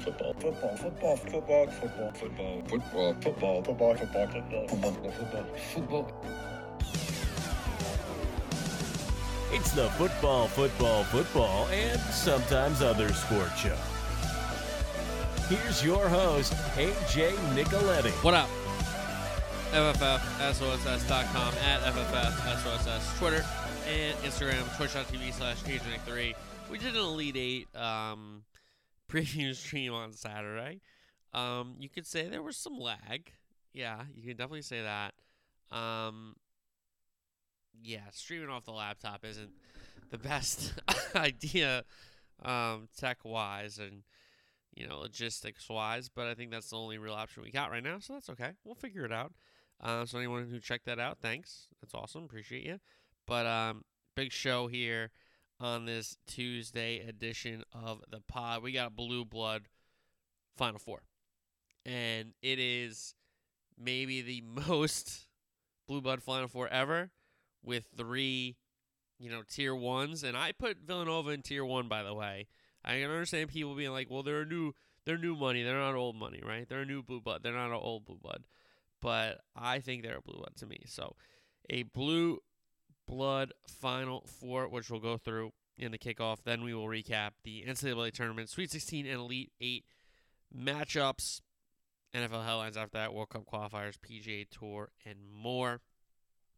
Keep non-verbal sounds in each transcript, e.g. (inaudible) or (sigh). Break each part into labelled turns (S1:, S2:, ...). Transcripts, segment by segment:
S1: Football. Football. Football. Football. Football. Football. Football. Football. Football. Football. Football. Football. Football. Football.
S2: It's the football, football, football, and sometimes other sport show. Here's your host, AJ Nicoletti.
S3: What up? FFFSOSS.com at FFFSOSS Twitter and Instagram, twitch.tv slash AJ3. We did an Elite Eight um, preview (laughs) stream on Saturday. Um, you could say there was some lag. Yeah, you can definitely say that. Um, yeah, streaming off the laptop isn't the best (laughs) idea um, tech wise and you know logistics wise, but I think that's the only real option we got right now, so that's okay. We'll figure it out. Uh, so anyone who checked that out, thanks. That's awesome. Appreciate you. But um, big show here on this Tuesday edition of the pod. We got Blue Blood Final Four, and it is maybe the (laughs) most Blue Blood Final Four ever with three, you know, tier ones. And I put Villanova in tier one, by the way. I can understand people being like, well, they're new, they're new money. They're not old money, right? They're a new blue blood. They're not an old blue blood. But I think they're a blue blood to me. So a blue blood final four, which we'll go through in the kickoff. Then we will recap the NCAA tournament, Sweet 16 and Elite 8 matchups, NFL headlines after that, World Cup qualifiers, PGA Tour, and more.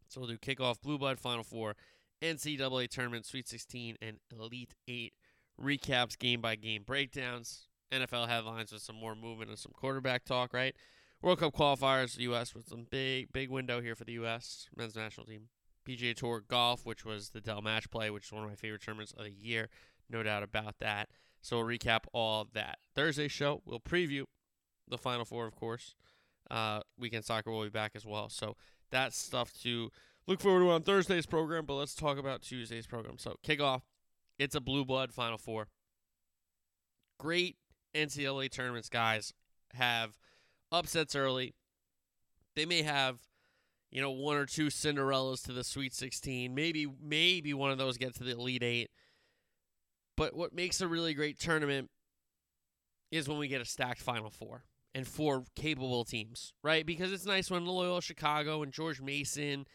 S3: So we'll do kickoff, Blue Blood Final Four, NCAA Tournament, Sweet 16, and Elite 8 recaps, game by game breakdowns, NFL headlines with some more movement and some quarterback talk, right? World Cup qualifiers, U.S. with some big, big window here for the U.S. men's national team. PGA Tour golf, which was the Dell Match Play, which is one of my favorite tournaments of the year, no doubt about that. So we'll recap all that. Thursday show, we'll preview the Final Four, of course. Uh, weekend soccer will be back as well. So that's stuff to look forward to on Thursday's program, but let's talk about Tuesday's program. So, kickoff, it's a blue blood Final Four. Great NCAA tournaments, guys, have upsets early. They may have, you know, one or two Cinderellas to the Sweet 16. Maybe, maybe one of those gets to the Elite Eight. But what makes a really great tournament is when we get a stacked Final Four and four capable teams, right? Because it's nice when Loyola Chicago and George Mason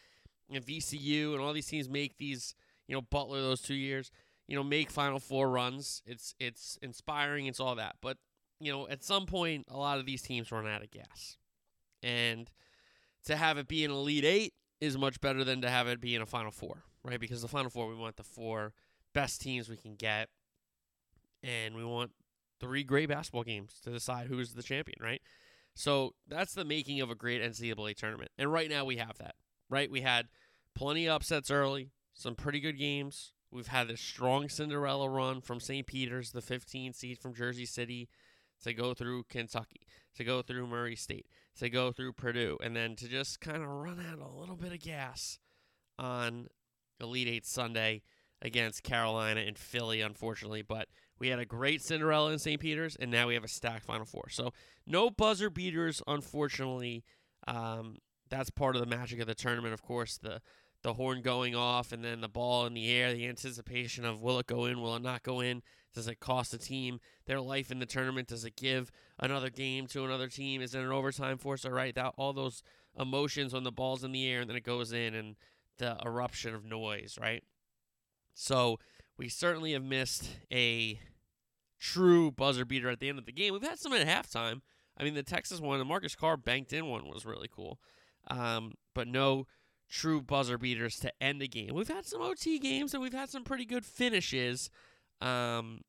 S3: and VCU and all these teams make these, you know, Butler those two years, you know, make Final Four runs. It's it's inspiring. It's all that. But you know, at some point, a lot of these teams run out of gas, and to have it be an Elite Eight is much better than to have it be in a Final Four, right? Because the Final Four, we want the four best teams we can get, and we want three great basketball games to decide who's the champion, right? So that's the making of a great NCAA tournament. And right now we have that, right? We had plenty of upsets early, some pretty good games. We've had this strong Cinderella run from St. Peter's, the 15 seed from Jersey City, to go through Kentucky, to go through Murray State, to go through Purdue, and then to just kind of run out a little bit of gas on Elite Eight Sunday against Carolina and Philly, unfortunately. But we had a great Cinderella in St. Peter's, and now we have a stacked Final Four. So no buzzer beaters, unfortunately. Um, that's part of the magic of the tournament, of course. The the horn going off and then the ball in the air, the anticipation of will it go in, will it not go in? Does it cost a team their life in the tournament? Does it give another game to another team? Is it an overtime force? Right, that all those emotions when the ball's in the air and then it goes in and the eruption of noise, right? So we certainly have missed a true buzzer beater at the end of the game. We've had some at halftime. I mean, the Texas one, the Marcus Carr banked in one was really cool. Um, but no true buzzer beaters to end a game. We've had some OT games and we've had some pretty good finishes. Um,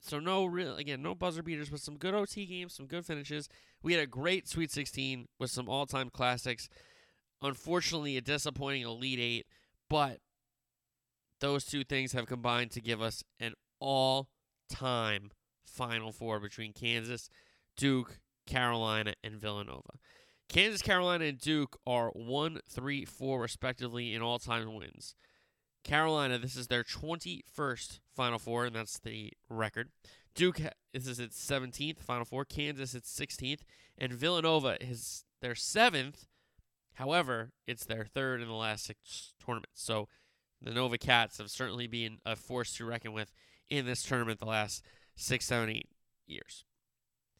S3: so no real again, no buzzer beaters, but some good OT games, some good finishes. We had a great Sweet 16 with some all-time classics. Unfortunately, a disappointing Elite Eight, but those two things have combined to give us an all-time Final Four between Kansas, Duke, Carolina, and Villanova. Kansas, Carolina, and Duke are 1 3 4, respectively, in all time wins. Carolina, this is their 21st Final Four, and that's the record. Duke, this is its 17th Final Four. Kansas, its 16th. And Villanova is their seventh. However, it's their third in the last six tournaments. So the Nova Cats have certainly been a force to reckon with in this tournament the last six, seven, eight years.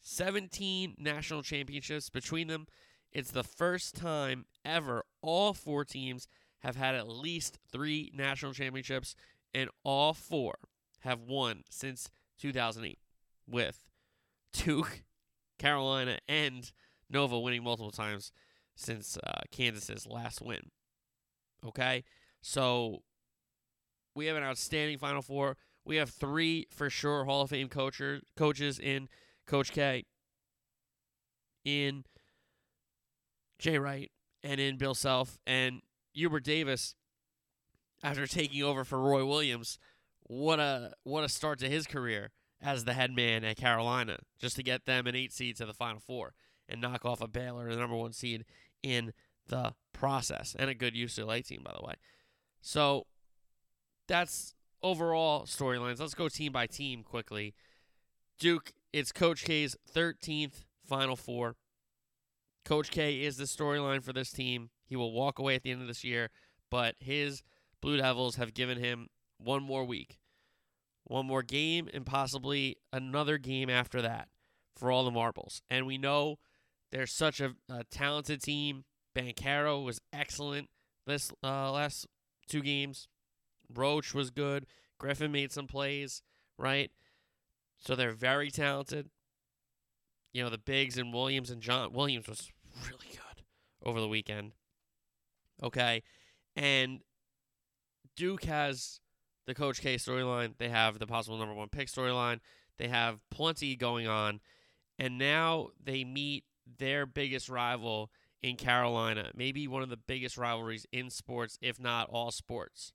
S3: 17 national championships between them. It's the first time ever all four teams have had at least three national championships, and all four have won since 2008, with Duke, Carolina, and Nova winning multiple times since uh, Kansas's last win. Okay, so we have an outstanding Final Four. We have three for sure Hall of Fame coacher, coaches in Coach K, in Jay Wright, and in Bill Self, and Hubert Davis. After taking over for Roy Williams, what a what a start to his career as the head man at Carolina, just to get them an eight seed to the Final Four and knock off a Baylor, the number one seed in the process, and a good UCLA team, by the way. So that's overall storylines. Let's go team by team quickly. Duke, it's Coach K's 13th Final Four. Coach K is the storyline for this team. He will walk away at the end of this year, but his Blue Devils have given him one more week, one more game, and possibly another game after that for all the marbles. And we know they're such a, a talented team. Banchero was excellent this uh, last two games. Roach was good. Griffin made some plays, right? So they're very talented. You know, the Bigs and Williams and John Williams was really good over the weekend. Okay. And Duke has the Coach K storyline. They have the possible number one pick storyline. They have plenty going on. And now they meet their biggest rival in Carolina. Maybe one of the biggest rivalries in sports, if not all sports.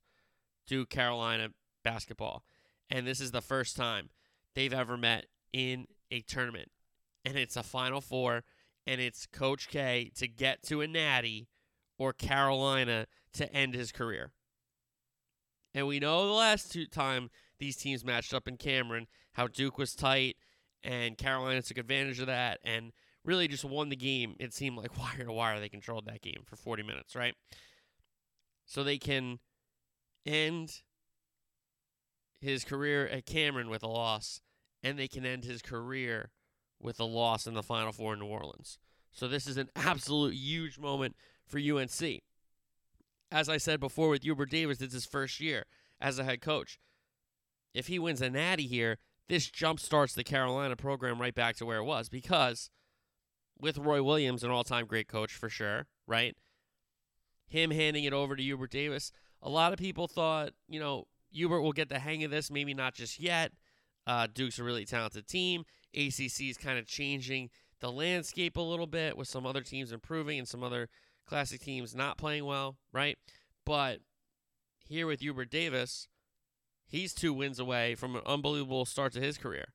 S3: Duke Carolina basketball. And this is the first time they've ever met in a tournament. And it's a Final Four. And it's Coach K to get to a natty or Carolina to end his career. And we know the last two time these teams matched up in Cameron, how Duke was tight and Carolina took advantage of that and really just won the game. It seemed like wire to wire they controlled that game for 40 minutes, right? So they can end his career at Cameron with a loss and they can end his career with a loss in the Final Four in New Orleans. So this is an absolute huge moment for UNC. As I said before with Hubert Davis, it's his first year as a head coach. If he wins a natty here, this jump starts the Carolina program right back to where it was because with Roy Williams, an all time great coach for sure, right? Him handing it over to Hubert Davis, a lot of people thought, you know, Hubert will get the hang of this, maybe not just yet. Uh, Duke's a really talented team. ACC is kind of changing the landscape a little bit with some other teams improving and some other classic teams not playing well, right? But here with Hubert Davis, he's two wins away from an unbelievable start to his career. (laughs)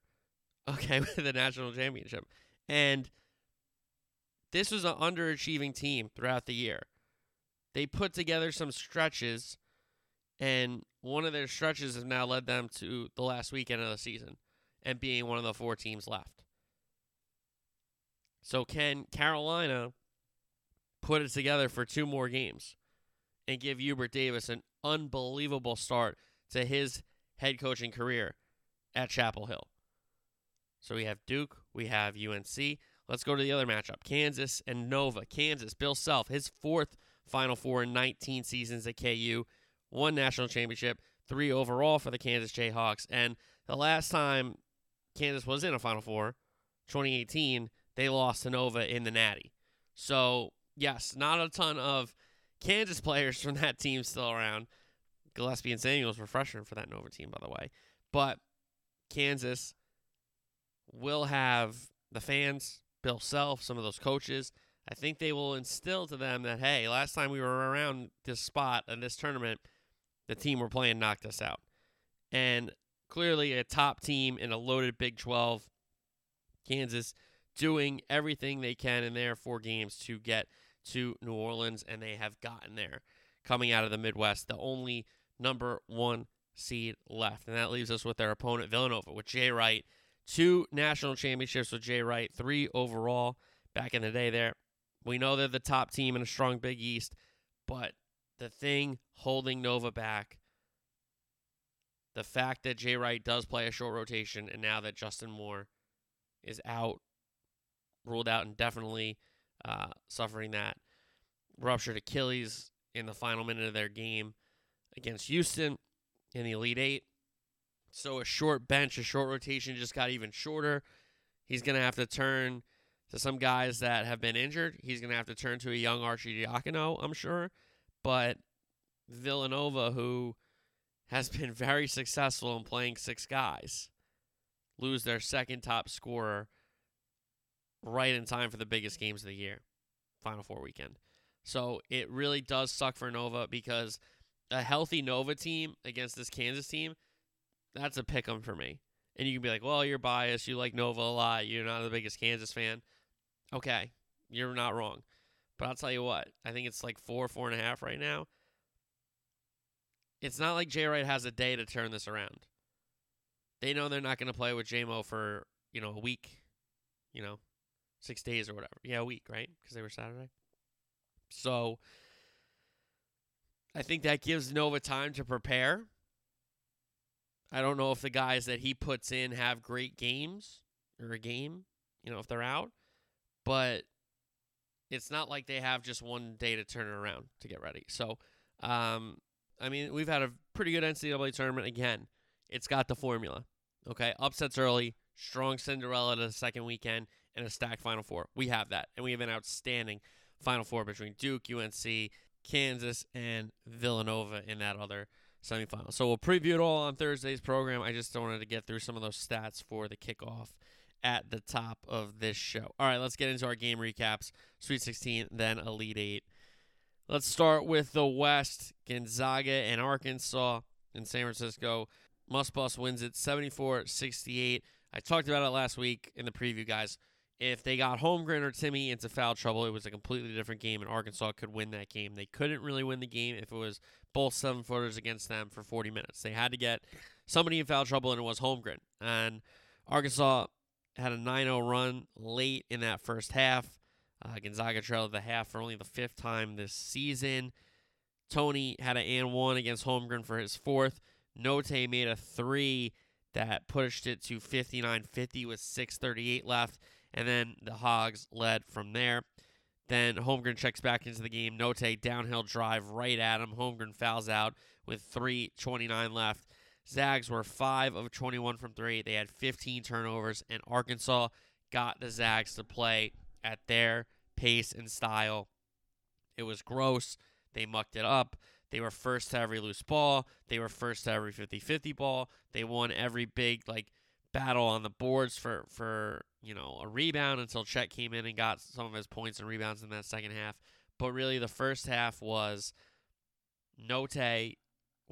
S3: Okay, with the national championship. And this was an underachieving team throughout the year. They put together some stretches, and one of their stretches has now led them to the last weekend of the season and being one of the four teams left. So, can Carolina put it together for two more games and give Hubert Davis an unbelievable start to his head coaching career at Chapel Hill? So, we have Duke, we have UNC. Let's go to the other matchup Kansas and Nova. Kansas, Bill Self, his fourth Final Four in 19 seasons at KU, one national championship, three overall for the Kansas Jayhawks. And the last time Kansas was in a Final Four, 2018, they lost to Nova in the Natty. So, yes, not a ton of Kansas players from that team still around. Gillespie and Samuels were freshmen for that Nova team, by the way. But Kansas will have the fans, Bill Self, some of those coaches. I think they will instill to them that, hey, last time we were around this spot in this tournament, the team we're playing knocked us out. And clearly a top team in a loaded Big 12. Kansas doing everything they can in their four games to get to New Orleans, and they have gotten there coming out of the Midwest, the only number one seed left. And that leaves us with their opponent, Villanova, with Jay Wright. Two national championships with Jay Wright, three overall back in the day there. We know they're the top team in a strong Big East, but the thing holding Nova back the fact that Jay Wright does play a short rotation, and now that Justin Moore is out, ruled out indefinitely, uh, suffering that ruptured Achilles in the final minute of their game against Houston in the Elite Eight. So a short bench, a short rotation just got even shorter. He's going to have to turn to some guys that have been injured. He's going to have to turn to a young Arcidiacono, I'm sure. But Villanova, who has (laughs) been very successful in playing six guys, lose their second top scorer right in time for the biggest games of the year, Final Four weekend. So it really does suck for Nova because a healthy Nova team against this Kansas team, that's a pick 'em for me. And you can be like, well, you're biased. You like Nova a lot. You're not the biggest Kansas fan. Okay, you're not wrong. But I'll tell you what, I think it's like four, four and a half right now. It's not like Jay Wright has a day to turn this around. They know they're not going to play with JMO for, you know, a week, you know, six days or whatever. Yeah, a week, right? Because they were Saturday. So I think that gives Nova time to prepare. I don't know if the guys that he puts in have great games or a game, you know, if they're out, but it's not like they have just one day to turn it around to get ready. So, um, I mean, we've had a pretty good NCAA tournament. Again, it's got the formula. Okay, upsets early, strong Cinderella to the second weekend, and a stacked Final Four. We have that, and we have an outstanding Final Four between Duke, UNC, Kansas, and Villanova in that other semifinal. So we'll preview it all on Thursday's program. I just wanted to get through some of those stats for the kickoff at the top of this show. All right, let's get into our game recaps. Sweet 16, then Elite 8. Let's start with the West. Gonzaga and Arkansas in San Francisco. Muss Bus wins it 74 68. I talked about it last week in the preview, guys. If they got Holmgren or Timme into foul trouble, it was a completely different game, and Arkansas could win that game. They couldn't really win the game if it was both seven footers against them for 40 minutes. They had to get somebody in foul trouble, and it was Holmgren. And Arkansas had a 9 0 run late in that first half. Uh, Gonzaga trailed the half for only the fifth time this season. Toney had an and one against Holmgren for his fourth. Notae made a three that pushed it to 59 50 with 6.38 left. And then the Hogs led from there. Then Holmgren checks back into the game. Notae downhill drive right at him. Holmgren fouls out with 3.29 left. Zags were 5 of 21 from 3. They had 15 turnovers, and Arkansas got the Zags to play at their pace and style. It was gross. They mucked it up. They were first to every loose ball. They were first to every 50-50 ball. They won every big like battle on the boards for for you know a rebound until Chet came in and got some of his points and rebounds in that second half. But really, the first half was Notae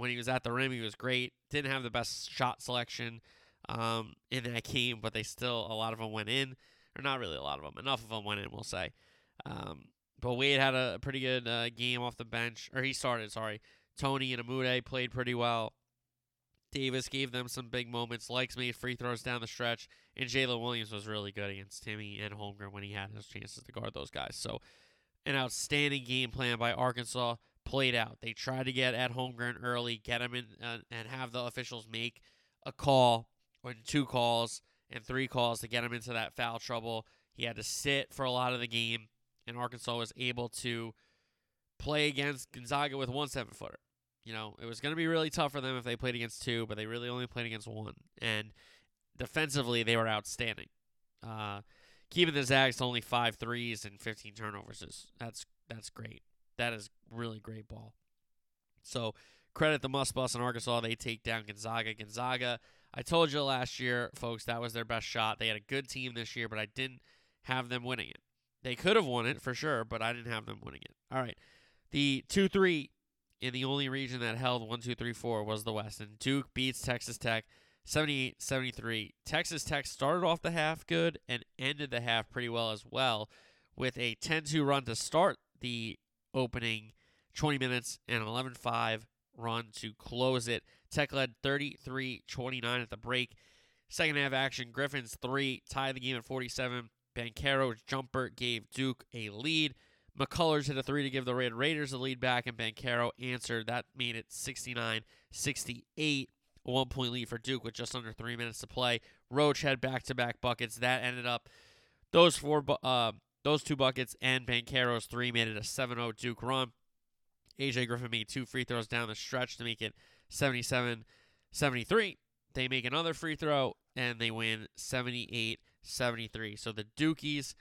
S3: when he was at the rim, he was great. Didn't have the best shot selection um, in that game, but they still a lot of them went in, or not really a lot of them. Enough of them went in, we'll say. Um, but Wade had a pretty good uh, game off the bench, or he started. Sorry, Toney and Umude played pretty well. Davis gave them some big moments. Lykes made free throws down the stretch, and Jaylin Williams was really good against Timme and Holmgren when he had his chances to guard those guys. So, an outstanding game plan by Arkansas played out. They tried to get at Holmgren early, get him in, uh, and have the officials make a call, or two calls, and three calls to get him into that foul trouble. He had to sit for a lot of the game, and Arkansas was able to play against Gonzaga with one seven footer. You know, it was going to be really tough for them if they played against two, but they really only played against one. And defensively, they were outstanding. Uh, keeping the Zags to only five threes and 15 turnovers is that's that's great. That is really great ball. So credit the Muss Bus in Arkansas. They take down Gonzaga. Gonzaga. I told you last year, folks, that was their best shot. They had a good team this year, but I didn't have them winning it. They could have won it for sure, but I didn't have them winning it. All right. The 2 3 in the only region that held 1, 2, 3, 4 was the West. And Duke beats Texas Tech 78 73. Texas Tech started off the half good and ended the half pretty well as well with a 10 2 run to start the opening 20 minutes and 11 5 run to close it. Tech led 33 29 at the break. Second half action, Griffins 3 tied the game at 47. Banchero's jumper gave Duke a lead. McCullers hit a three to give the Red Raiders the lead back, and Banchero answered. That made it 69 68. a one point lead for Duke with just under three minutes to play. Roach had back to back buckets. That ended up those four, uh, those two buckets and Banchero's three made it a 7 0 Duke run. AJ Griffin made two free throws down the stretch to make it 77 73. They make another free throw and they win 78 73. So the Dukies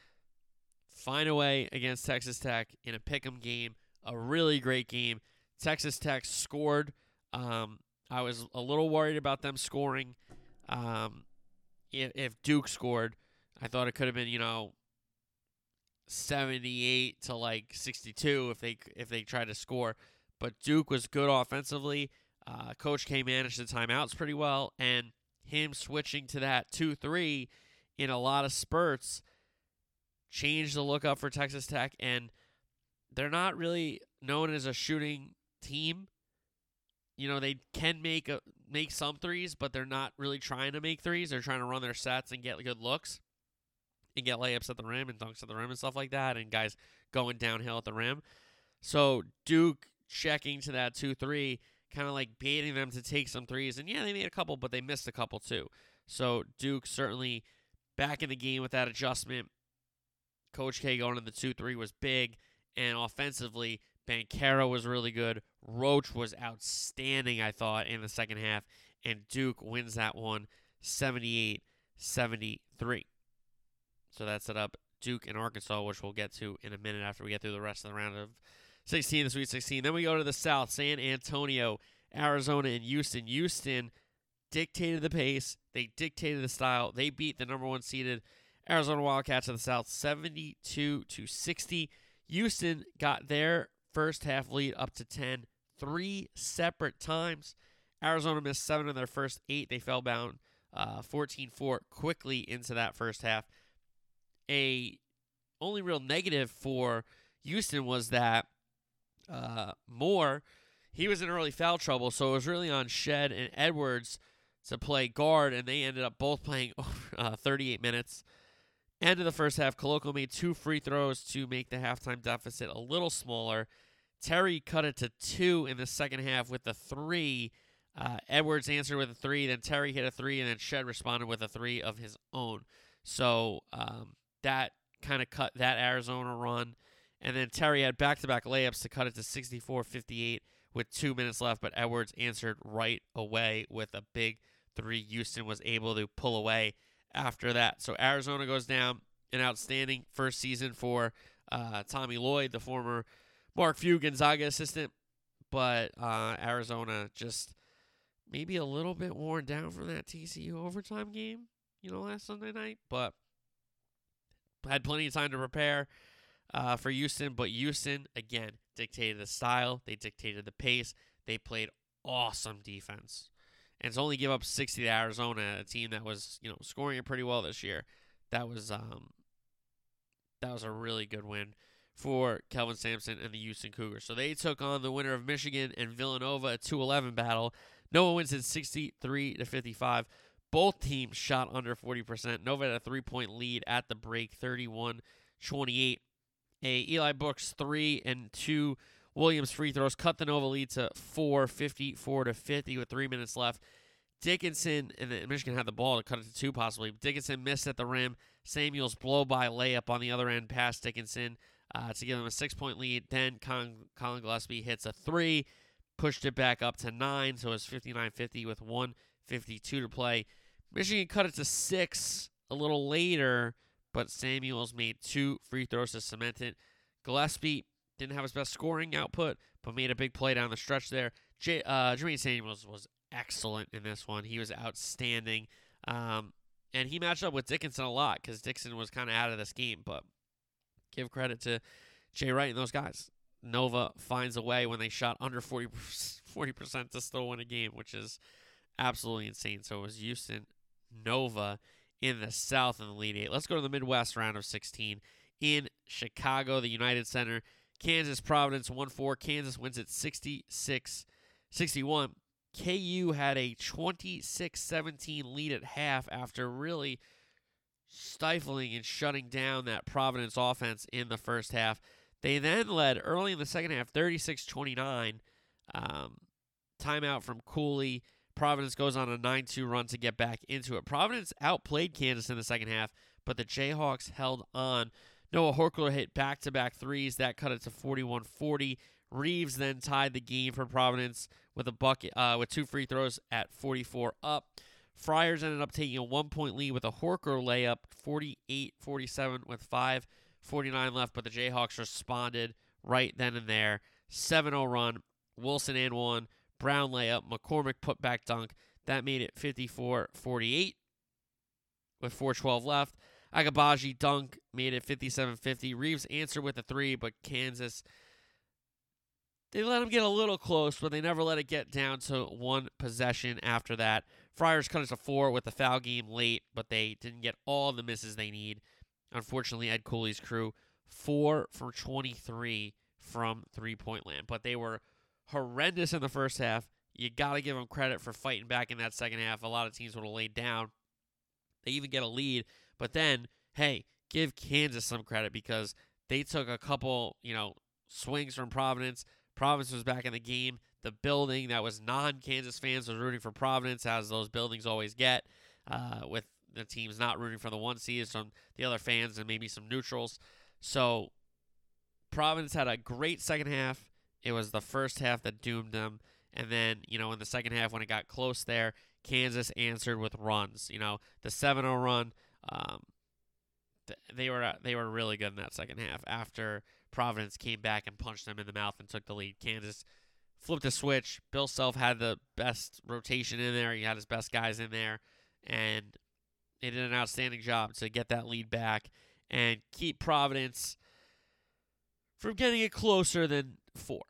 S3: find a way against Texas Tech in a pick 'em game, a really great game. Texas Tech scored. Um, I was a little worried about them scoring. Um, if, if Duke scored, I thought it could have been, you know, 78 to like 62 if they if they tried to score. But Duke was good offensively. Uh, Coach K managed the timeouts pretty well, and him switching to that 2 3 in a lot of spurts changed the look up for Texas Tech. And they're not really known as a shooting team. You know, they can make a, make some threes, but they're not really trying to make threes. They're trying to run their sets and get good looks and get layups at the rim and dunks at the rim and stuff like that, and guys going downhill at the rim. So Duke checking to that 2 3, kind of like baiting them to take some threes. And yeah, they made a couple, but they missed a couple too. So Duke certainly back in the game with that adjustment. Coach K going to the 2 3 was big. And offensively, Banchero was really good. Roach was outstanding, I thought, in the second half. And Duke wins that one 78 73. So that set up Duke and Arkansas, which we'll get to in a minute after we get through the rest of the round of 16, the Sweet 16. Then we go to the South, San Antonio, Arizona, and Houston. Houston dictated the pace. They dictated the style. They beat the number one seeded Arizona Wildcats of the South 72 to 60. Houston got their first half lead up to 10 three separate times. Arizona missed seven of their first eight. They fell down 14 uh, 4 quickly into that first half a only real negative for Houston was that uh, Moore he was in early foul trouble, so it was really on Shead and Edwards to play guard, and they ended up both playing (laughs) uh, 38 minutes. End of the first half, Koloko made two free throws to make the halftime deficit a little smaller. Terry cut it to two in the second half with a three. Uh, Edwards answered with a three, then Terry hit a three, and then Shead responded with a three of his own. So um, that kind of cut that Arizona run. And then Terry had back to back layups to cut it to 64 58 with two minutes left, but Edwards answered right away with a big three. Houston was able to pull away after that. So Arizona goes down. An outstanding first season for uh, Tommy Lloyd, the former Mark Few Gonzaga assistant. But uh, Arizona just maybe a little bit worn down from that TCU overtime game, you know, last Sunday night. But had plenty of time to prepare uh, for Houston, but Houston again dictated the style, they dictated the pace, they played awesome defense, and to only give up 60 to Arizona, a team that was you know scoring it pretty well this year, that was um that was a really good win for Kelvin Sampson and the Houston Cougars. So they took on the winner of Michigan and Villanova, a 2-11 battle. Wins it 63 to 55. Both teams shot under 40%. Nova had a three point lead at the break, 31 28. A Eli Brooks three and two Williams free throws cut the Nova lead to four, 54 to 50 with three minutes left. Dickinson and Michigan had the ball to cut it to two possibly. Dickinson missed at the rim. Samuels blow by layup on the other end past Dickinson uh, to give them a six point lead. Then Collin, Gillespie hits a three, pushed it back up to nine, so it's 59 50 with 152 to play. Michigan cut it to six a little later, but Samuels made two free throws to cement it. Gillespie didn't have his best scoring output, but made a big play down the stretch there. J- uh, Jermaine Samuels was excellent in this one. He was outstanding. Um, and he matched up with Dickinson a lot because Dixon was kind of out of this game. But give credit to Jay Wright and those guys. Nova finds a way when they shot under 40 (laughs) percent to still win a game, which is absolutely insane. So it was Houston Nova in the South in the lead eight. Let's go to the Midwest round of 16 in Chicago, the United Center. Kansas Providence 1 4. Kansas wins at 66 61. KU had a 26 17 lead at half after really stifling and shutting down that Providence offense in the first half. They then led early in the second half 36 29. Um, timeout from Cooley Providence goes on a 9 2 run to get back into it. Providence outplayed Kansas in the second half, but the Jayhawks held on. Noah Horchler hit back to back threes. That cut it to 41 40. Reeves then tied the game for Providence with a bucket uh, with two free throws at 44 up. Friars ended up taking a one point lead with a Horchler layup, 48 47 with 5 49 left, but the Jayhawks responded right then and there. 7 0 run. Wilson and one. Braun layup. McCormack put back dunk. That made it 54 48 with 412 left. Agbaji dunk made it 57 50. Reeves answered with a three, but Kansas. They let him get a little close, but they never let it get down to one possession after that. Friars cut it to four with the foul game late, but they didn't get all the misses they need. Unfortunately, Ed Cooley's crew, four for 23 from three point land. But they were horrendous in the first half. You got to give them credit for fighting back in that second half. A lot of teams would have laid down. They even get a lead. But then, hey, give Kansas some credit because they took a couple, you know, swings from Providence. Providence was back in the game. The building that was non Kansas fans was rooting for Providence, as those buildings always get, uh, with the teams not rooting for the one seeds from the other fans and maybe some neutrals. So Providence had a great second half. It was the first half that doomed them. And then, you know, in the second half, when it got close there, Kansas answered with runs. You know, the 7 0 run, um, th- they were they were really good in that second half. After Providence came back and punched them in the mouth and took the lead, Kansas flipped a switch. Bill Self had the best rotation in there. He had his best guys in there, and they did an outstanding job to get that lead back and keep Providence from getting it closer than four.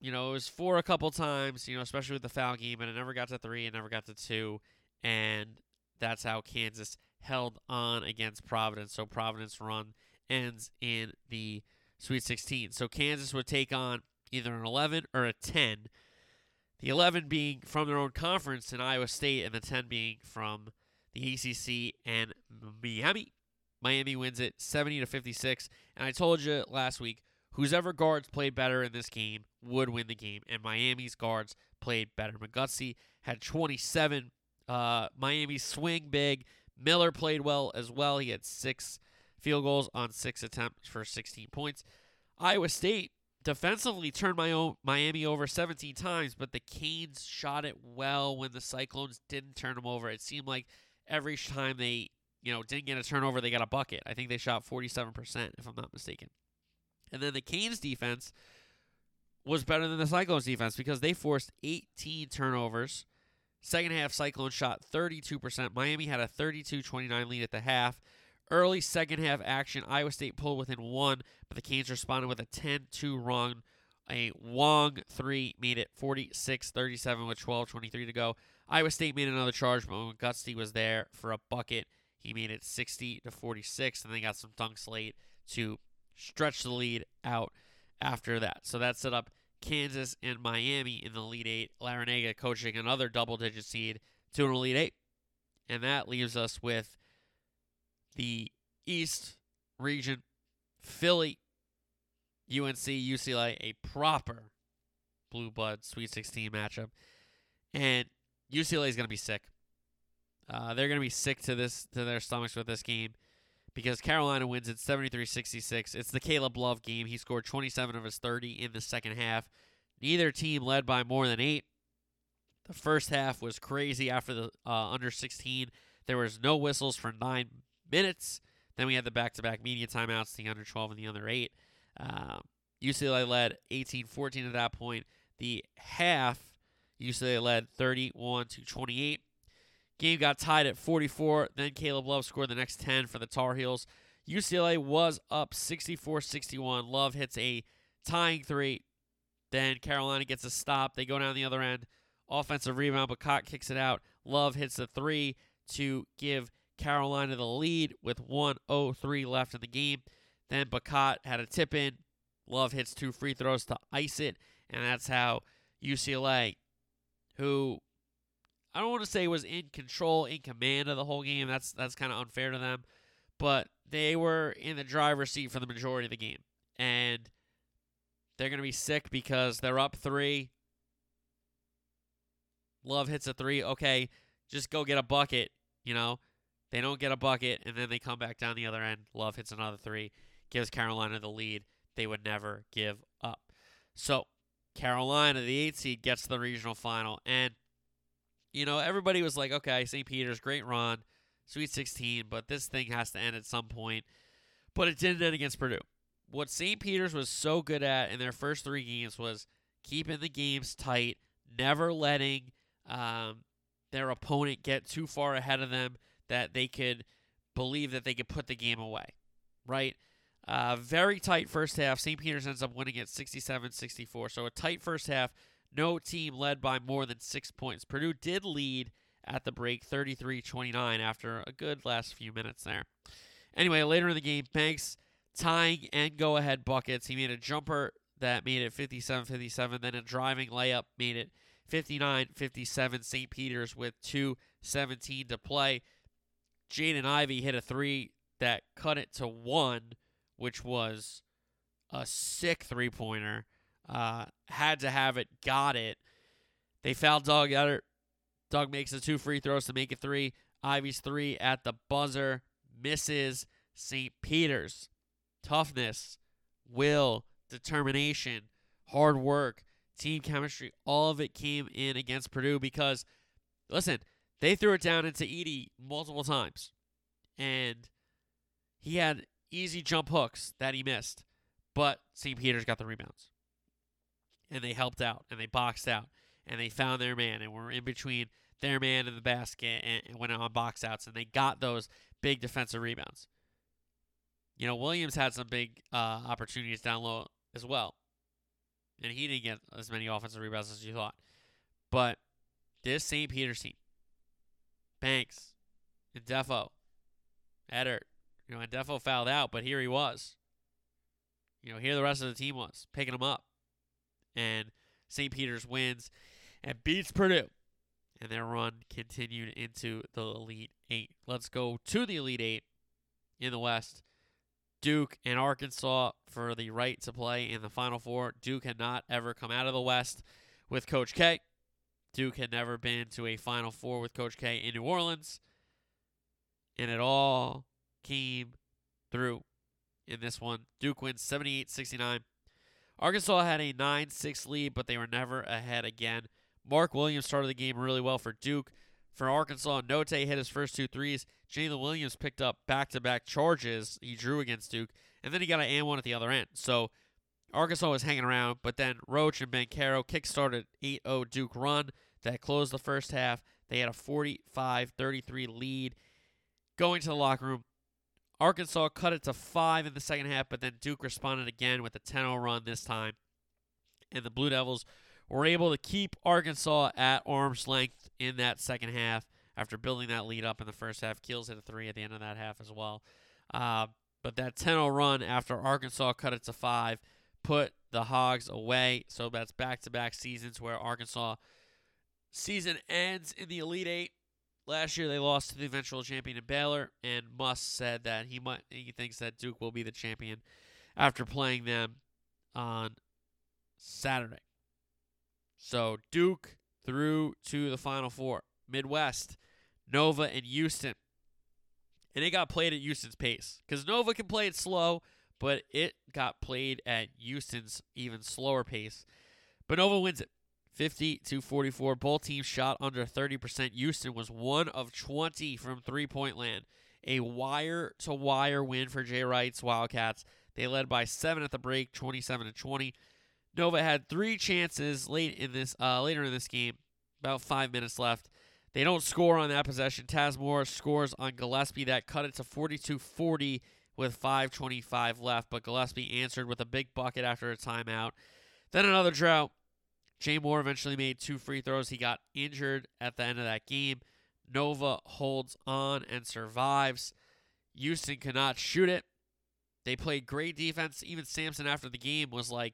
S3: You know, it was four a couple times, you know, especially with the foul game, and it never got to three, it never got to two, and that's how Kansas held on against Providence. So Providence run ends in the Sweet 16. So Kansas would take on either an 11 or a 10. The 11 being from their own conference in Iowa State, and the 10 being from the ACC and Miami. Miami wins it 70 to 56. And I told you last week, whose ever guards played better in this game would win the game, and Miami's guards played better. McGusty had 27. Uh, Miami swing big. Miller played well as well. He had six field goals on six attempts for 16 points. Iowa State defensively turned my own Miami over 17 times, but the Canes shot it well when the Cyclones didn't turn them over. It seemed like every time they, you know, didn't get a turnover, they got a bucket. I think they shot 47%, if I'm not mistaken. And then the Canes defense was better than the Cyclones defense because they forced 18 turnovers. Second half, Cyclone shot 32%. Miami had a 32 29 lead at the half. Early second half action, Iowa State pulled within one, but the Canes responded with a 10 2 run. A Wong 3 made it 46 37 with 12 23 to go. Iowa State made another charge, but when Gusty was there for a bucket, he made it 60 to 46, and they got some dunks late to stretch the lead out after that. So that set up Kansas and Miami in the lead eight. Larrañaga coaching another double digit seed to an elite eight. And that leaves us with the East region Philly, UNC, UCLA, a proper blue blood Sweet 16 matchup. And UCLA is going to be sick. Uh, they're going to be sick to this to their stomachs with this game because Carolina wins at 73-66. It's the Caleb Love game. He scored 27 of his 30 in the second half. Neither team led by more than 8. The first half was crazy after the uh, under 16. There was no whistles for 9 minutes. Then we had the back-to-back media timeouts, the under 12 and the under 8. Uh, UCLA led 18-14 at that point. The half UCLA led 31 to 28. Game got tied at 44. Then Caleb Love scored the next 10 for the Tar Heels. UCLA was up 64 61. Love hits a tying three. Then Carolina gets a stop. They go down the other end. Offensive rebound, but Cott kicks it out. Love hits the three to give Carolina the lead with 103 left in the game. Then Bacot had a tip in. Love hits two free throws to ice it. And that's how UCLA, who I don't want to say was in control, in command of the whole game. That's that's kind of unfair to them, but they were in the driver's seat for the majority of the game, and they're to be sick because they're up three. Love hits a three. Okay, just go get a bucket. You know, they don't get a bucket, and then they come back down the other end. Love hits another three, gives Carolina the lead. They would never give up. So, Carolina, the eight seed, gets the regional final. And, you know, everybody was like, okay, St. Peter's, great run, Sweet 16, but this thing has to end at some point. But it didn't end against Purdue. What St. Peter's was so good at in their first three games was keeping the games tight, never letting um, their opponent get too far ahead of them that they could believe that they could put the game away, right? Uh, very tight first half. St. Peter's ends up winning at 67 64. So a tight first half. No team led by more than six points. Purdue did lead at the break 33 29 after a good last few minutes there. Anyway, later in the game, Banks tying and go ahead buckets. He made a jumper that made it 57 57, then a driving layup made it 59 57. St. Peter's with 2.17 to play. Jaden Ivey hit a three that cut it to one, which was a sick three pointer. Uh, had to have it, got it. They fouled Doug. Doug makes the two free throws to make it three. Ivey's three at the buzzer misses. St. Peter's toughness, will, determination, hard work, team chemistry, all of it came in against Purdue because, listen, they threw it down into Edey multiple times. And he had easy jump hooks that he missed. But St. Peter's got the rebounds. And they helped out and they boxed out and they found their man and were in between their man and the basket and, and went on box outs and they got those big defensive rebounds. You know, Williams had some big uh, opportunities down low as well. And he didn't get as many offensive rebounds as you thought. But this St. Peter's team, Banks, and Ndefo, Edert, you know, and Ndefo fouled out, but here he was. You know, here the rest of the team was, picking him up. And St. Peter's wins and beats Purdue and their run continued into the Elite Eight. Let's go to the Elite Eight in the West. Duke and Arkansas for the right to play in the Final Four. Duke had not ever come out of the West with Coach K. Duke had never been to a Final Four with Coach K in New Orleans. And it all came through in this one. Duke wins 78 69. Arkansas had a 9 6 lead, but they were never ahead again. Mark Williams started the game really well for Duke. For Arkansas, Notae hit his first two threes. Jaylin Williams picked up back to back charges he drew against Duke, and then he got an and one at the other end. So Arkansas was hanging around, but then Roach and Banchero kickstarted 8 0 Duke run that closed the first half. They had a 45 33 lead. Going to the locker room, Arkansas cut it to five in the second half, but then Duke responded again with a 10 0 run this time. And the Blue Devils were able to keep Arkansas at arm's length in that second half after building that lead up in the first half. Keels hit a three at the end of that half as well. Uh, but that 10 0 run after Arkansas cut it to five put the Hogs away. So that's back to back seasons where Arkansas season ends in the Elite Eight. Last year they lost to the eventual champion in Baylor, and Muss said that he might he thinks that Duke will be the champion after playing them on Saturday. So Duke through to the Final Four. Midwest, Nova and Houston. And it got played at Houston's pace because Nova can play it slow, but it got played at Houston's even slower pace. But Nova wins it 50 to 44. Both teams shot under 30%. Houston was one of 20 from three point land. A wire to wire win for Jay Wright's Wildcats. They led by seven at the break, 27 to 20. Nova had three chances late in this uh, later in this game, about five minutes left. They don't score on that possession. Taz Morris scores on Gillespie that cut it to 42-40 with 5:25 left, but Gillespie answered with a big bucket after a timeout. Then another drought. Jay Moore eventually made two free throws. He got injured at the end of that game. Nova holds on and survives. Houston cannot shoot it. They played great defense. Even Sampson after the game was like,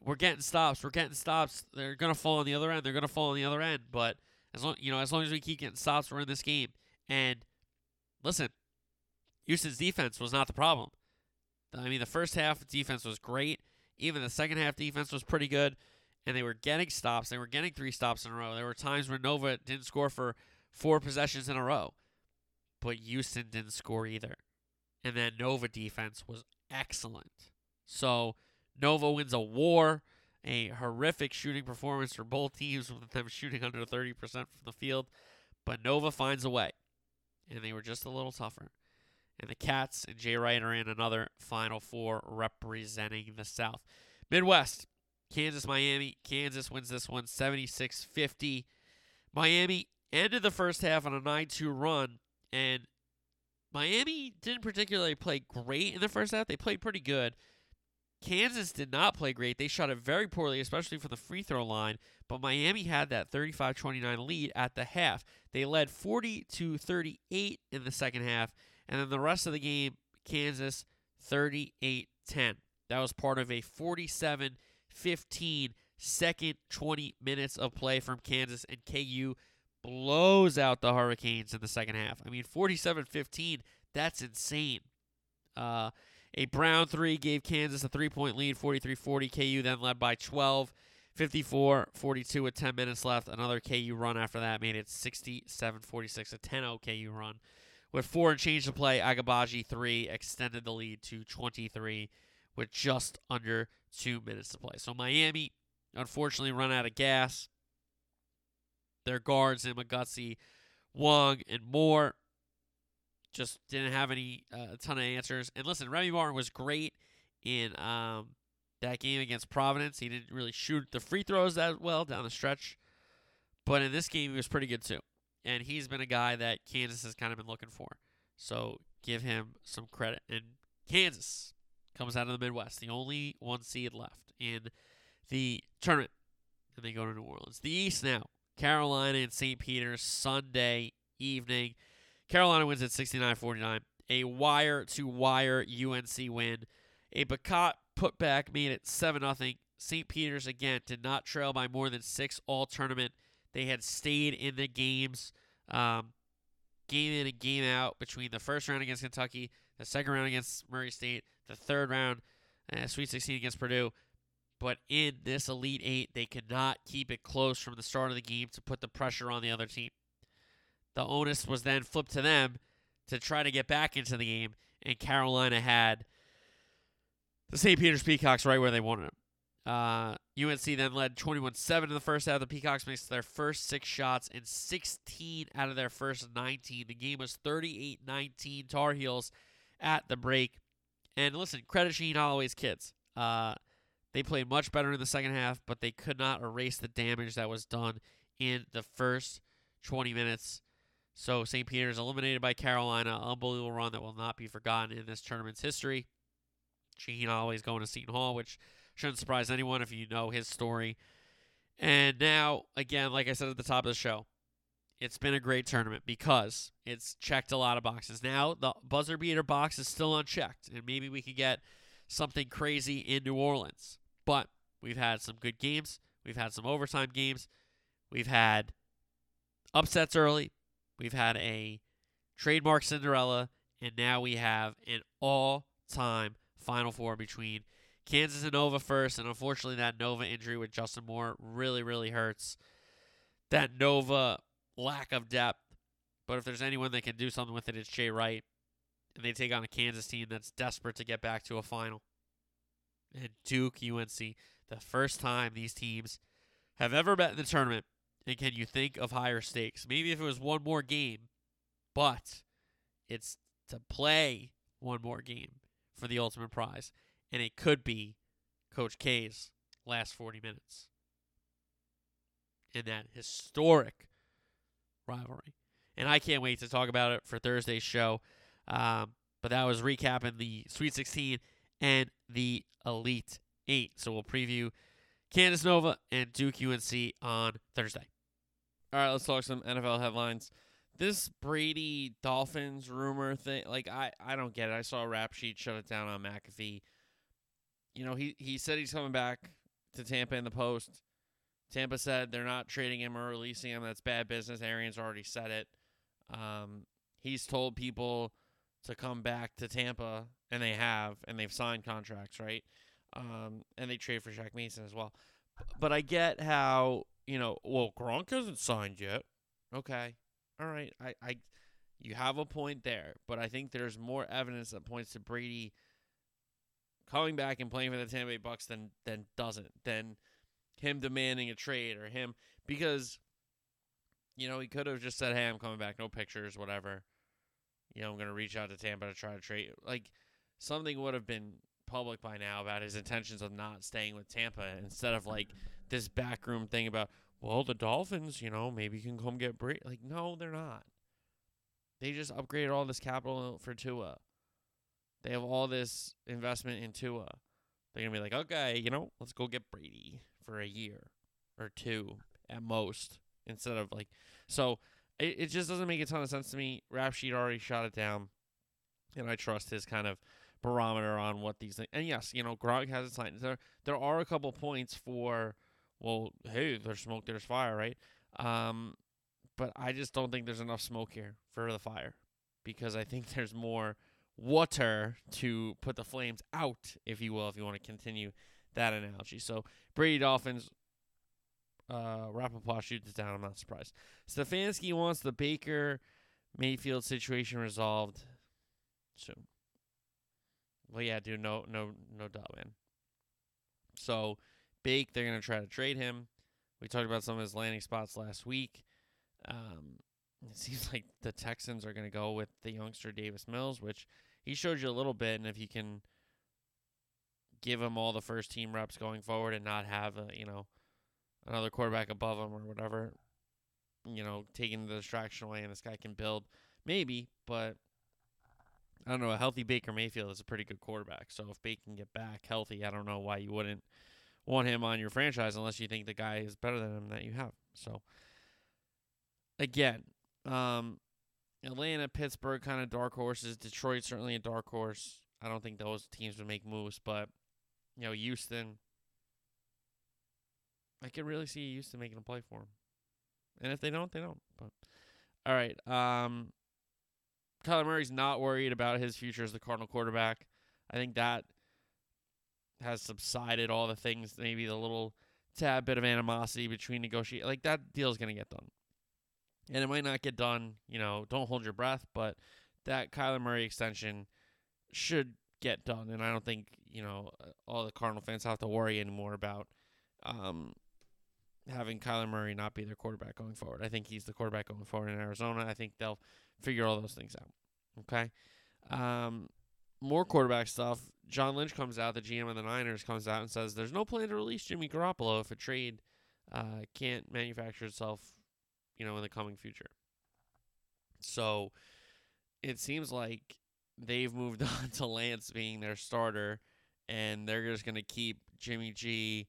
S3: "We're getting stops. We're getting stops. They're gonna fall on the other end. They're gonna fall on the other end." But as long you know, as long as we keep getting stops, we're in this game. And listen, Houston's defense was not the problem. I mean, the first half defense was great. Even the second half defense was pretty good. And they were getting stops. They were getting three stops in a row. There were times where Nova didn't score for four possessions in a row, but Houston didn't score either. And that Nova defense was excellent. So Nova wins a war, a horrific shooting performance for both teams with them shooting under 30% from the field, but Nova finds a way. And they were just a little tougher. And the Cats and Jay Wright are in another Final Four representing the South. Midwest, Kansas, Miami. Kansas wins this one 76 50. Miami ended the first half on a 9 2 run, and Miami didn't particularly play great in the first half. They played pretty good. Kansas did not play great. They shot it very poorly, especially from the free throw line, but Miami had that 35 29 lead at the half. They led 40 to 38 in the second half, and then the rest of the game, Kansas 38 10. That was part of a 47 15 second 20 minutes of play from Kansas, and KU blows out the Hurricanes in the second half. I mean, 47 15, that's insane. Uh, a Braun three gave Kansas a three point lead, 43 40. KU then led by 12, 54 42 with 10 minutes left. Another KU run after that made it 67 46, a 10 0 KU run. With four and change to play, Agbaji three extended the lead to 23 with just under two minutes to play. So Miami, unfortunately, run out of gas. Their guards in Wong, and Moore just didn't have any uh, a ton of answers. And listen, Remy Martin was great in um, that game against Providence. He didn't really shoot the free throws that well down the stretch, but in this game he was pretty good too. And he's been a guy that Kansas has kind of been looking for. So give him some credit. And Kansas comes out of the Midwest, the only one seed left in the tournament. And they go to New Orleans. The East now. Carolina and St. Peter's Sunday evening. Carolina wins at 69 49. A wire to wire UNC win. A Bacot putback made it 7 0. St. Peter's again did not trail by more than six all tournament. They had stayed in the games, um, game in and game out between the first round against Kentucky, the second round against Murray State, the third round, uh, Sweet 16 against Purdue. But in this Elite Eight, they could not keep it close from the start of the game to put the pressure on the other team. The onus was then flipped to them to try to get back into the game, and Carolina had the St. Peter's Peacocks right where they wanted them. Uh, UNC then led 21 7 in the first half. The Peacocks missed their first six shots and 16 out of their first 19. The game was 38 19 Tar Heels at the break. And listen, credit Shaheen Holloway's kids. Uh, they played much better in the second half, but they could not erase the damage that was done in the first 20 minutes. So St. Peter's eliminated by Carolina. Unbelievable run that will not be forgotten in this tournament's history. Shaheen Holloway's going to Seton Hall, which shouldn't surprise anyone if you know his story. And now, again, like I said at the top of the show, it's been a great tournament because it's checked a lot of boxes. Now the buzzer beater box is still unchecked, and maybe we could get something crazy in New Orleans. But we've had some good games. We've had some overtime games. We've had upsets early. We've had a trademark Cinderella, and now we have an all-time Final Four between Kansas and Nova first, and unfortunately that Nova injury with Justin Moore really, really hurts. That Nova lack of depth. But if there's anyone that can do something with it, it's Jay Wright. And they take on a Kansas team that's desperate to get back to a final. And Duke, UNC, the first time these teams have ever met in the tournament. And can you think of higher stakes? Maybe if it was one more game, but it's to play one more game for the ultimate prize. And it could be Coach K's last 40 minutes in that historic rivalry. And I can't wait to talk about it for Thursday's show. Um, but that was recapping the Sweet 16 and the Elite 8. So we'll preview Kansas Nova and Duke UNC on Thursday.
S4: All right, let's talk some NFL headlines. This Brady Dolphins rumor thing, like I, I don't get it. I saw a rap sheet shut it down on McAfee. You know, he he said he's coming back to Tampa in the post. Tampa said they're not trading him or releasing him. That's bad business. Arians already said it. Um, he's told people to come back to Tampa, and they have, and they've signed contracts, right? Um, and they trade for Shaq Mason as well.
S3: but I get how you know. Well, Gronk hasn't signed yet. Okay, all right. I, I, you have a point there, but I think there's more evidence that points to Brady coming back and playing for the Tampa Bay Bucks than than doesn't than him demanding a trade or him because you know he could have just said, "Hey, I'm coming back. No pictures, whatever." You know, I'm gonna reach out to Tampa to try to trade. Like something would have been public by now about his intentions of not staying with Tampa instead of like this backroom thing about, well, the Dolphins, you know, maybe can come get Brady. Like, no, they're not. They just upgraded all this capital for Tua. They have all this investment in Tua. They're gonna be like, okay, you know, let's go get Brady for a year or two at most, instead of like, so it, it just doesn't make a ton of sense to me. Rap sheet already shot it down, and I trust his kind of barometer on what these things. And yes, you know, Gronk has a sign. There, there are a couple points for, well, hey, there's smoke, there's fire, right? Um, but I just don't think there's enough smoke here for the fire because I think (laughs) there's more water to put the flames out, if you will, if you want to continue that analogy. So Brady Dolphins, uh, Rapoport shoots it down. I'm not surprised. Stefanski wants the Baker Mayfield situation resolved soon. Well, yeah, dude, no, no, no doubt, man. So, Bake, they're gonna try to trade him. We talked about some of his landing spots last week. Um, it (laughs) seems like the Texans are gonna go with the youngster Davis Mills, which he showed you a little bit, and if you can give him all the first team reps going forward and not have a you know another quarterback above him or whatever, you know, taking the distraction away, and this guy can build maybe, but I don't know. A healthy Baker Mayfield is a pretty good quarterback. So if Baker can get back healthy, I don't know why you wouldn't want him on your franchise unless you think the guy is better than him that you have. So again, um, Atlanta, Pittsburgh, kind of dark horses. Detroit certainly a dark horse. I don't think those teams would make moves, but you know, Houston. I can really see Houston making a play for him, and if they don't, they don't. But all right, um, Kyler Murray's not worried about his future as the Cardinal quarterback. I think that has subsided all the things, maybe the little tad bit of animosity between negotiate like that deal's gonna get done. And it might not get done, you know, don't hold your breath, but that Kyler Murray extension should get done. And I don't think, you know, all the Cardinal fans have to worry anymore about um, having Kyler Murray not be their quarterback going forward. I think he's the quarterback going forward in Arizona. I think they'll figure all those things out. Okay. Um, more quarterback stuff. John Lynch comes out, the GM of the Niners comes out and says there's no plan to release Jimmy Garoppolo if a trade uh, can't manufacture itself, you know, in the coming future. So it seems like they've moved (laughs) on to Lance being their starter, and they're just going to keep Jimmy G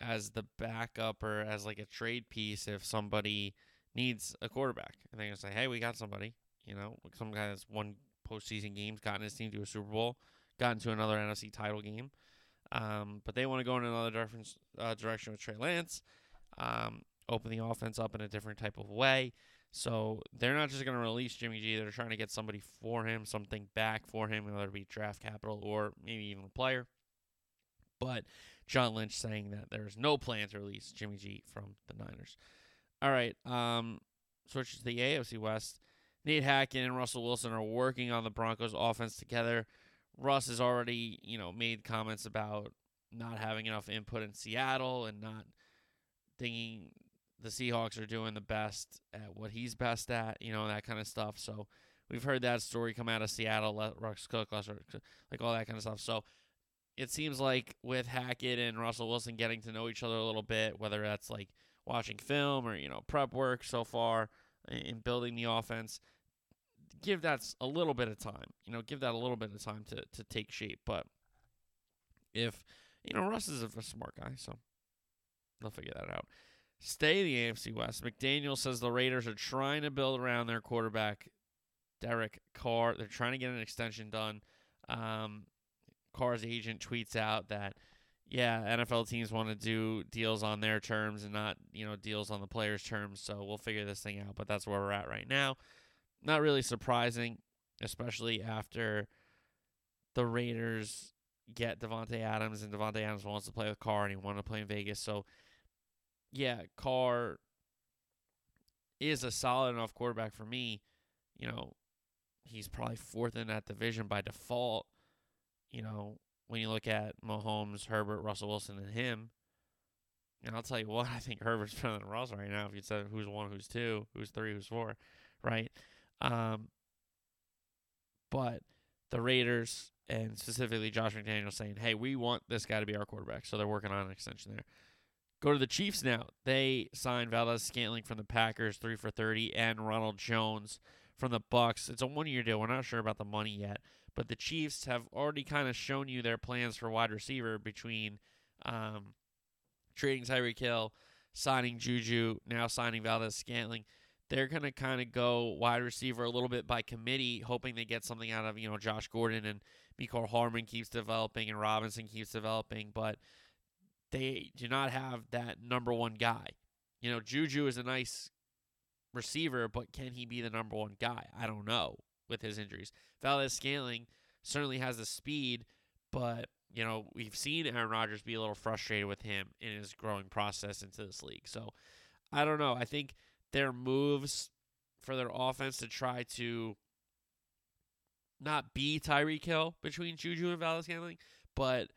S3: as the backup or as like a trade piece if somebody needs a quarterback. And they're going to say, hey, we got somebody. You know, some guy that's won postseason games, gotten his team to a Super Bowl, gotten to another NFC title game. Um, but they want to go in another different uh, direction with Trey Lance, um, open the offense up in a different type of way. So they're not just going to release Jimmy G. They're trying to get somebody for him, something back for him, whether it be draft capital or maybe even a player. But John Lynch saying that there's no plan to release Jimmy G from the Niners. All right, um, switch to the AFC West. Nate Hackett and Russell Wilson are working on the Broncos offense together. Russ has already, you know, made comments about not having enough input in Seattle and not thinking the Seahawks are doing the best at what he's best at, you know, that kind of stuff. So we've heard that story come out of Seattle, Russ cook, like all that kind of stuff. So it seems like with Hackett and Russell Wilson getting to know each other a little bit, whether that's like watching film or, you know, prep work so far in building the offense, give that a little bit of time. You know, give that a little bit of time to to take shape. But if you know Russ is a, a smart guy, so they'll figure that out. Stay in the AFC West. McDaniel says the Raiders are trying to build around their quarterback, Derek Carr. They're trying to get an extension done. Um, Carr's agent tweets out that yeah, NFL teams want to do deals on their terms and not, you know, deals on the players' terms. So we'll figure this thing out. But that's where we're at right now. Not really surprising, especially after the Raiders get Davante Adams, and Davante Adams wants to play with Carr, and he wanted to play in Vegas. So, yeah, Carr is a solid enough quarterback for me. You know, he's probably fourth in that division by default. You know, when you look at Mahomes, Herbert, Russell Wilson, and him. And I'll tell you what, (laughs) I think Herbert's better than Russell right now. If you said who's one, who's two, who's three, who's four, right? Um, but the Raiders and specifically Josh McDaniels saying, "Hey, we want this guy to be our quarterback," so they're working on an extension there. Go to the Chiefs now. They signed Valdes-Scantling from the Packers, three for thirty, and Ronald Jones from the Bucks. It's a one-year deal. We're not sure about the money yet, but the Chiefs have already kind of shown you their plans for wide receiver between um, trading Tyreek Hill, signing Juju, now signing Valdes-Scantling. they're going to kind of go wide receiver a little bit by committee, hoping they get something out of, you know, Josh Gordon and Mecole Hardman keeps developing and Robinson keeps developing, but they do not have that number one guy. You know, Juju is a nice receiver, but can he be the number one guy? I don't know with his injuries. Valdes-Scantling certainly has the speed, but you know, we've seen Aaron Rodgers be a little frustrated with him in his growing process into this league. So I don't know. I think their moves for their offense to try to not be Tyreek Hill between Juju and Valdes-Scantling, but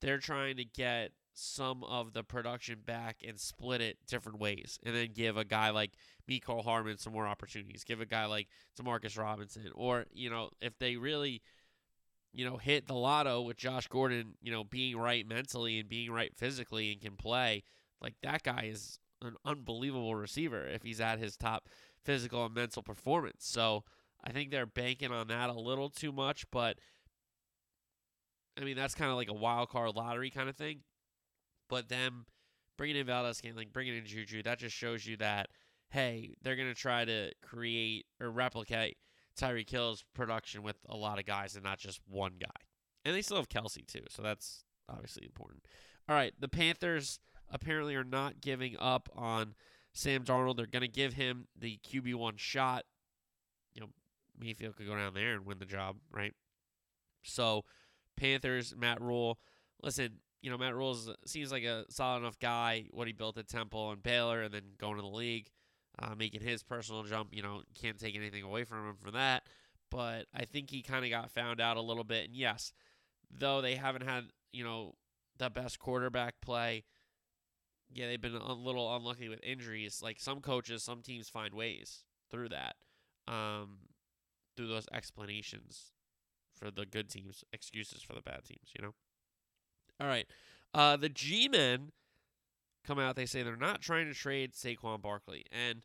S3: they're trying to get some of the production back and split it different ways, and then give a guy like Mecole Hardman some more opportunities. Give a guy like Demarcus Robinson, or you know, if they really, you know, hit the lotto with Josh Gordon, you know, being right mentally and being right physically and can play, like that guy is an unbelievable receiver if he's at his top physical and mental performance. So I think they're banking on that a little too much, but I mean that's kind of like a wild card lottery kind of thing. But them bringing in Valdes-Scantling, bringing in Juju, that just shows you that hey, they're gonna try to create or replicate Tyreek Hill's production with a lot of guys and not just one guy. And they still have Kelce, too, so that's obviously important. All right, the Panthers apparently are not giving up on Sam Darnold. They're going to give him the QB1 shot. You know, Mayfield could go down there and win the job, right? So, Panthers, Matt Rhule. Listen, you know, Matt Rules seems like a solid enough guy. What he built at Temple and Baylor, and then going to the league, uh, making his personal jump. You know, can't take anything away from him for that. But I think he kind of got found out a little bit. And yes, though they haven't had you know the best quarterback play, yeah, they've been a little unlucky with injuries. Like some coaches, some teams find ways through that, um, through those explanations for the good teams, excuses for the bad teams. You know. All right, uh, the G-men come out. They say they're not trying to trade Saquon Barkley, and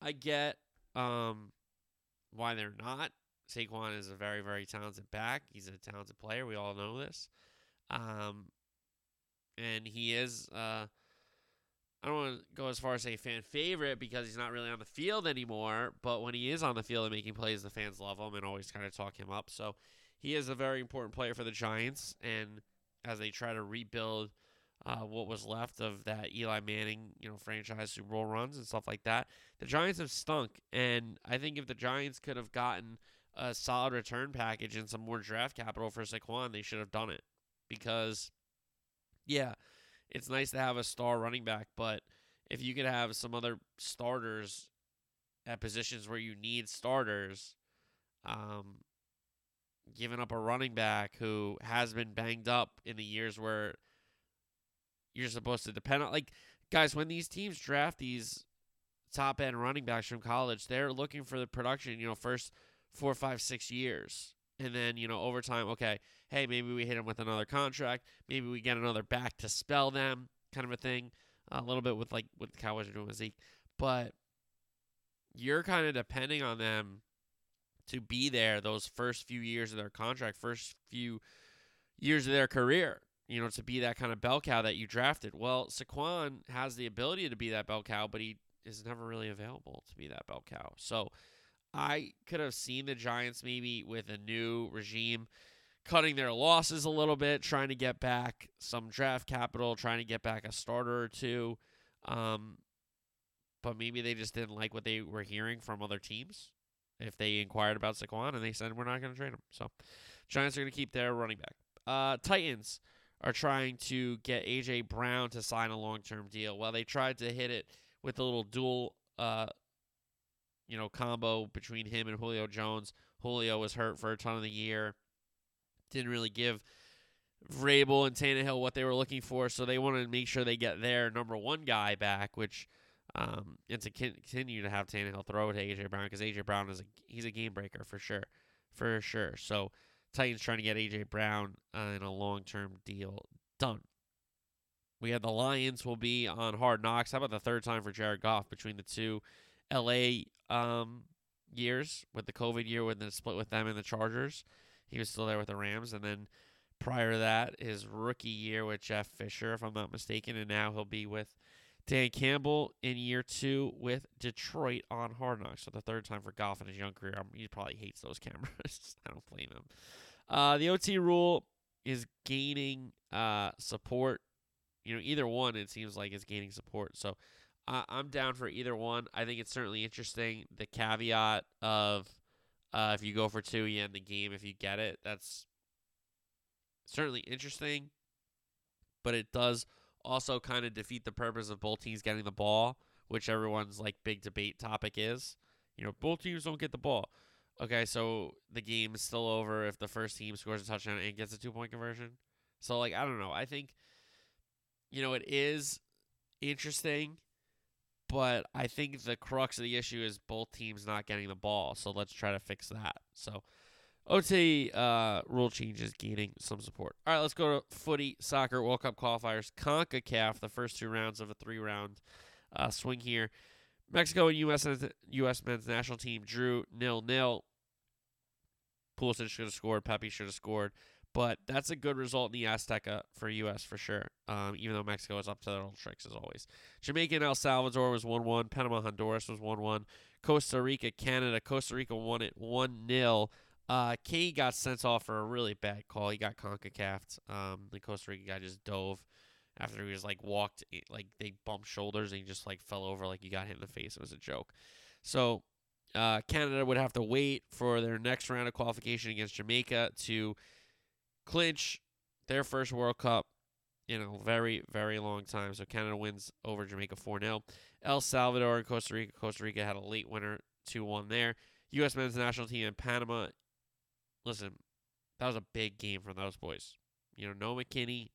S3: I get um, why they're not. Saquon is a very, very talented back. He's a talented player. We all know this. Um, and he is uh, I don't want to go as far as say fan favorite because he's not really on the field anymore. But when he is on the field and making plays, the fans love him and always kind of talk him up. So he is a very important player for the Giants. And as they try to rebuild uh, what was left of that Eli Manning, you know, franchise Super Bowl runs and stuff like that, the Giants have stunk. And I think if the Giants could have gotten a solid return package and some more draft capital for Saquon, they should have done it because, yeah it's nice to have a star running back, but if you could have some other starters at positions where you need starters, um, giving up a running back who has been banged up in the years where you're supposed to depend on, like, guys, when these teams draft these top end running backs from college, they're looking for the production, you know, first four, five, six years. And then, you know, over time, okay, hey, maybe we hit them with another contract. Maybe we get another back to spell them, kind of a thing. A little bit with like what the Cowboys are doing with Zeke. But you're kind of depending on them to be there those first few years of their contract, first few years of their career, you know, to be that kind of bell cow that you drafted. Well, Saquon has the ability to be that bell cow, but he is never really available to be that bell cow. So I could have seen the Giants maybe with a new regime cutting their losses a little bit, trying to get back some draft capital, trying to get back a starter or two. Um, but maybe they just didn't like what they were hearing from other teams. If they inquired about Saquon and they said we're not going to trade him, so Giants are going to keep their running back. Uh, Titans are trying to get AJ Brown to sign a long-term deal. Well, they tried to hit it with a little dual, uh, you know, combo between him and Julio Jones. Julio was hurt for a ton of the year. Didn't really give Vrabel and Tannehill what they were looking for, so they wanted to make sure they get their number one guy back, which um, and to continue to have Tannehill throw to AJ Brown because AJ Brown is a he's a game breaker for sure, for sure. So Titans trying to get AJ Brown uh, in a long term deal done. We have the Lions will be on Hard Knocks. How about the third time for Jared Goff between the two LA um, years with the COVID year when the split with them and the Chargers? He was still there with the Rams, and then prior to that, his rookie year with Jeff Fisher, if I'm not mistaken, and now he'll be with Dan Campbell in year two with Detroit on Hard Knocks. So the third time for Goff in his young career. Um, he probably hates those (laughs) cameras. I don't blame him. Uh, the OT rule is gaining uh, support. You know, either one it seems like is gaining support. So uh, I'm down for either one. I think it's certainly interesting. The caveat of uh, if you go for two, you end the game. If you get it, that's certainly interesting. But it does also kind of defeat the purpose of both teams getting the ball, which everyone's like big debate topic is. You know, both teams don't get the ball. Okay, so the game is still over if the first team scores a touchdown and gets a two point conversion. So like I don't know. I think you know it is interesting, but I think the crux of the issue is both teams not getting the ball. So let's try to fix that. So OT uh, rule changes gaining some support. All right, let's go to footy, soccer, World Cup qualifiers, CONCACAF, the first two rounds of a three round uh, swing here. Mexico and U.S. U.S. men's national team drew nil nil. Pulisic should have scored. Pepi should have scored. But that's a good result in the Azteca for U.S. for sure. Um, even though Mexico is up to their old tricks as always. Jamaica and El Salvador was 1 1. Panama, Honduras was 1 1. Costa Rica, Canada. Costa Rica won it 1 0. Uh, Kane got sent off for a really bad call. He got CONCACAF'd. Um, the Costa Rica guy just dove after he was like walked, like they bumped shoulders and he just like fell over like he got hit in the face. It was a joke. So uh, Canada would have to wait for their next round of qualification against Jamaica to clinch their first World Cup in a very, very long time. So Canada wins over Jamaica 4 0. El Salvador and Costa Rica. Costa Rica had a late winner 2 1 there. U.S. men's national team in Panama listen, that was a big game for those boys. You know, no McKennie,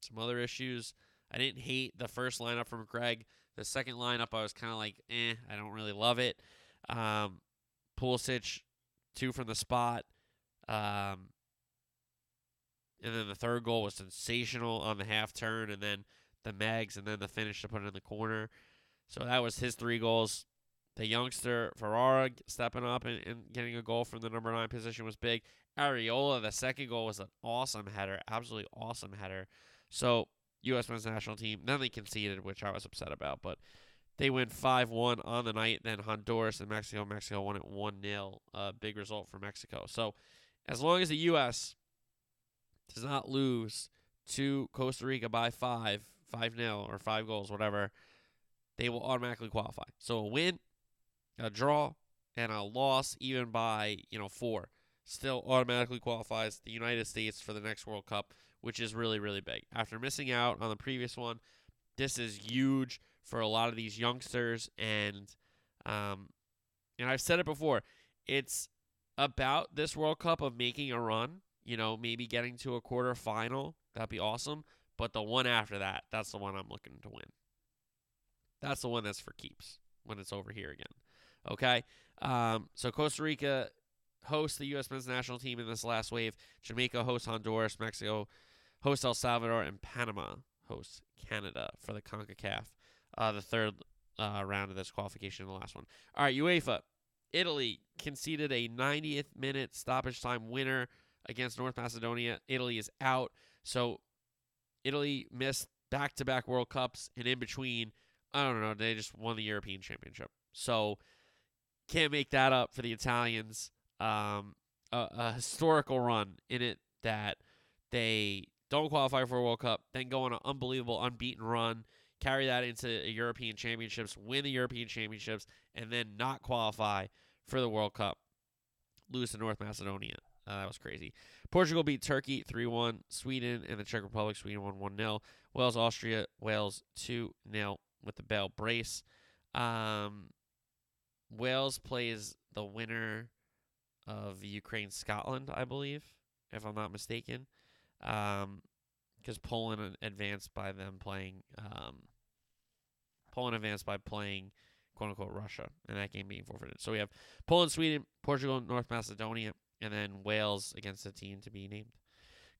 S3: some other issues. I didn't hate the first lineup from Greg. The second lineup, I was kind of like, eh, I don't really love it. Um, Pulisic, two from the spot. Um, and then the third goal was sensational on the half turn, and then the Mags, and then the finish to put it in the corner. So that was his three goals the youngster Ferreira stepping up and, and, getting a goal from the number nine position was big. Arriola, the second goal was an awesome header, absolutely awesome header. So U.S. men's national team then they conceded, which I was upset about, but they win five one on the night. Then Honduras and Mexico, Mexico won it one 0 A big result for Mexico. So as long as the U.S. does not lose to Costa Rica by five, five 0 or five goals, whatever, they will automatically qualify. So a win a draw and a loss, even by you know four, still automatically qualifies the United States for the next World Cup, which is really really big. After missing out on the previous one, this is huge for a lot of these youngsters, and um, and I've said it before, it's about this World Cup of making a run. You know, maybe getting to a quarter final. That'd be awesome. But the one after that, that's the one I'm looking to win. That's the one that's for keeps when it's over here again. Okay. Um, so Costa Rica hosts the U.S. men's national team in this last wave. Jamaica hosts Honduras. Mexico hosts El Salvador. And Panama hosts Canada for the CONCACAF, uh, the third uh, round of this qualification the last one. All right, UEFA. Italy conceded a 90th minute stoppage time winner against North Macedonia. Italy is out. So Italy missed back to back World Cups, and in between, I don't know, they just won the European Championship. So can't make that up for the Italians. Um, a, a historical run in it that they don't qualify for a World Cup, then go on an unbelievable unbeaten run, carry that into European Championships, win the European Championships, and then not qualify for the World Cup, lose to North Macedonia. Uh, that was crazy. Portugal beat Turkey 3 1. Sweden and the Czech Republic, Sweden won 1 0. Wales, Austria, Wales 2 0 with the Bale brace. Um, Wales plays the winner of Ukraine Scotland, I believe, if I'm not mistaken. Um, because Poland advanced by them playing. Um, Poland advanced by playing quote unquote Russia, and that game being forfeited. So we have Poland, Sweden, Portugal, North Macedonia, and then Wales against the team to be named.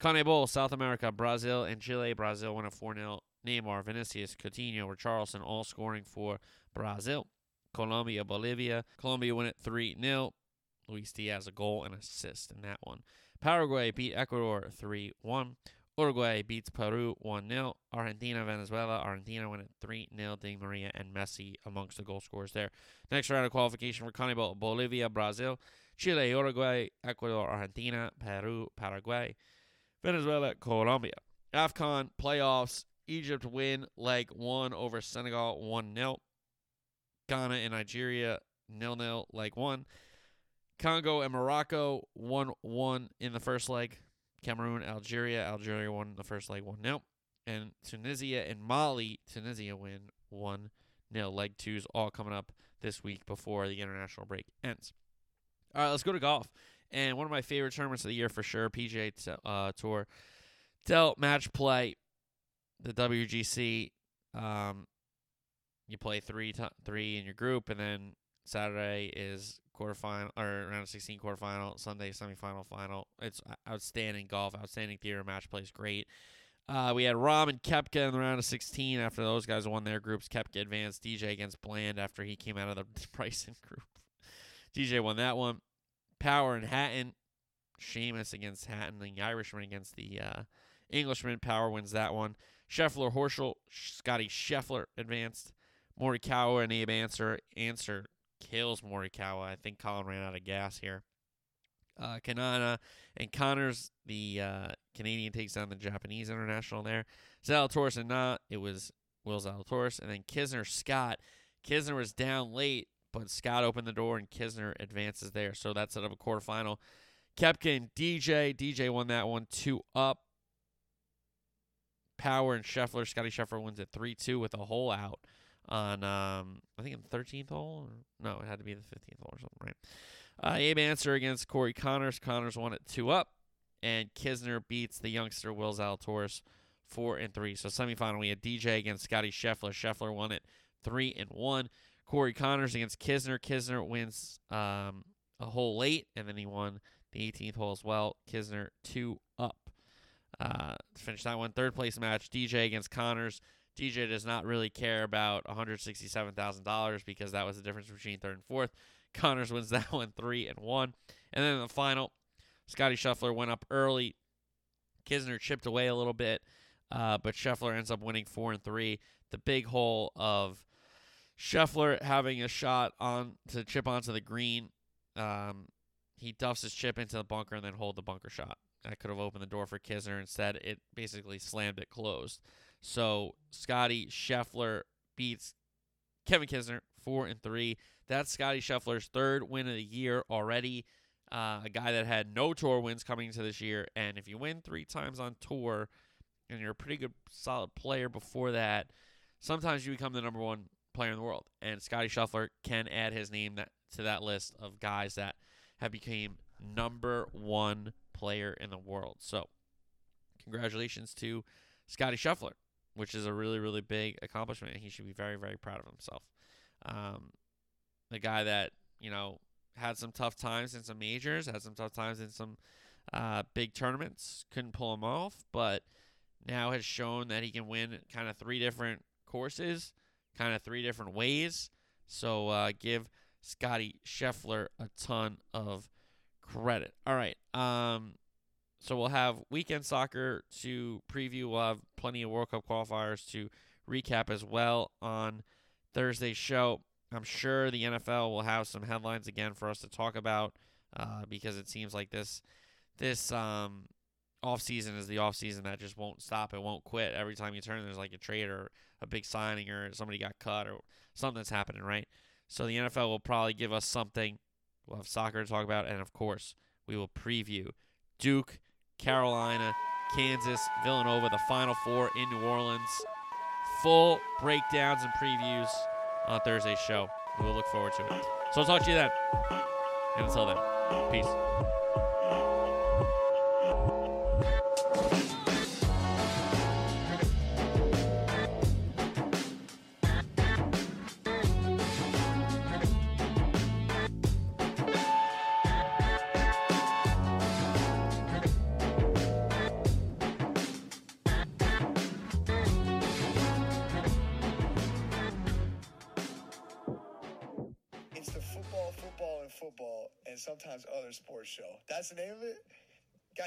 S3: CONMEBOL, South America, Brazil and Chile. Brazil won a 4 0. Neymar, Vinicius, Coutinho, Richarlison all scoring for Brazil. Colombia, Bolivia. Colombia win it 3 0. Luis Diaz a goal and assist in that one. Paraguay beat Ecuador 3 1. Uruguay beats Peru 1 0. Argentina, Venezuela. Argentina win it 3 0. Di Maria and Messi amongst the goal scorers there. Next round of qualification for CONMEBOL Bolivia, Brazil. Chile, Uruguay, Ecuador, Argentina, Peru, Paraguay, Venezuela, Colombia. AFCON playoffs. Egypt win leg one over Senegal 1 0. Ghana and Nigeria nil nil leg one. Congo and Morocco 1 1 in the first leg. Cameroon, Algeria. Algeria won the first leg 1 0. And Tunisia and Mali. Tunisia win 1 0. Leg two's all coming up this week before the international break ends. All right, let's go to golf. And one of my favorite tournaments of the year for sure, PGA t- uh, Tour. Dell Match Play, the WGC. Um, you play three t- three in your group, and then Saturday is quarterfinal or round of 16 quarterfinal, Sunday semifinal, final. It's outstanding golf, outstanding theater match plays great. Uh, we had Rahm and Koepka in the round of 16 after those guys won their groups. Koepka advanced DJ against Bland after he came out of the (laughs) Bryson group. DJ won that one. Power and Hatton. Seamus against Hatton. The Irishman against the uh, Englishman. Power wins that one. Scheffler, Horschel, Scotty Scheffler advanced. Morikawa and Abe Answer Ancer kills Morikawa. I think Collin ran out of gas here. Uh, Kanaya and Conners, the uh, Canadian takes down the Japanese international there. Zalatoris and not, it was Will Zalatoris. And then Kisner Scott. Kisner was down late, but Scott opened the door and Kisner advances there. So that set up a quarterfinal. Koepka and DJ. DJ won that one two up. Power and Scheffler. Scotty Scheffler wins it 3 2 with a hole out on, um, I think, the 13th hole. Or, no, it had to be the 15th hole or something, right? Uh, Abe Ancer against Corey Conners. Conners won it 2 up. And Kisner beats the youngster Will Zalatoris 4 and 3. So semifinal, we had DJ against Scotty Scheffler. Scheffler won it 3 and 1. Corey Conners against Kisner. Kisner wins um, a hole late, and then he won the 18th hole as well. Kisner two up. Uh, finish that one, third place match, DJ against Conners. DJ does not really care about $167,000 because that was the difference between third and fourth. (laughs) Conners wins that one three and one. And then in the final, Scotty Scheffler went up early. Kisner chipped away a little bit, uh, but Scheffler ends up winning four and three. The big hole of Scheffler having a shot on to chip onto the green. Um, he duffs his chip into the bunker and then hold the bunker shot. That could have opened the door for Kisner. Instead, it basically slammed it closed. So Scotty Scheffler beats Kevin Kisner four and three. That's Scotty Scheffler's third win of the year already. Uh, a guy that had no tour wins coming into this year, and if you win three times on tour, and you're a pretty good solid player before that, sometimes you become the number one player in the world. And Scotty Scheffler can add his name that to that list of guys that have became number one player in the world. So, congratulations to Scotty Scheffler, which is a really, really big accomplishment. And he should be very, very proud of himself. Um, the guy that, you know, had some tough times in some majors, had some tough times in some uh, big tournaments, couldn't pull them off, but now has shown that he can win kind of three different courses, kind of three different ways. So uh, give Scotty Scheffler a ton of credit. All right. Um, so we'll have weekend soccer to preview. We'll have plenty of World Cup qualifiers to recap as well on Thursday's show. I'm sure the NFL will have some headlines again for us to talk about uh, because it seems like this this um, off season is the off season that just won't stop. It won't quit. Every time you turn, there's like a trade or a big signing or somebody got cut or something that's happening, right? So the NFL will probably give us something. We'll have soccer to talk about, and of course, we will preview Duke, Carolina, Kansas, Villanova, the Final Four in New Orleans. Full breakdowns and previews on Thursday's show. We will look forward to it. So I'll talk to you then. And until then, peace.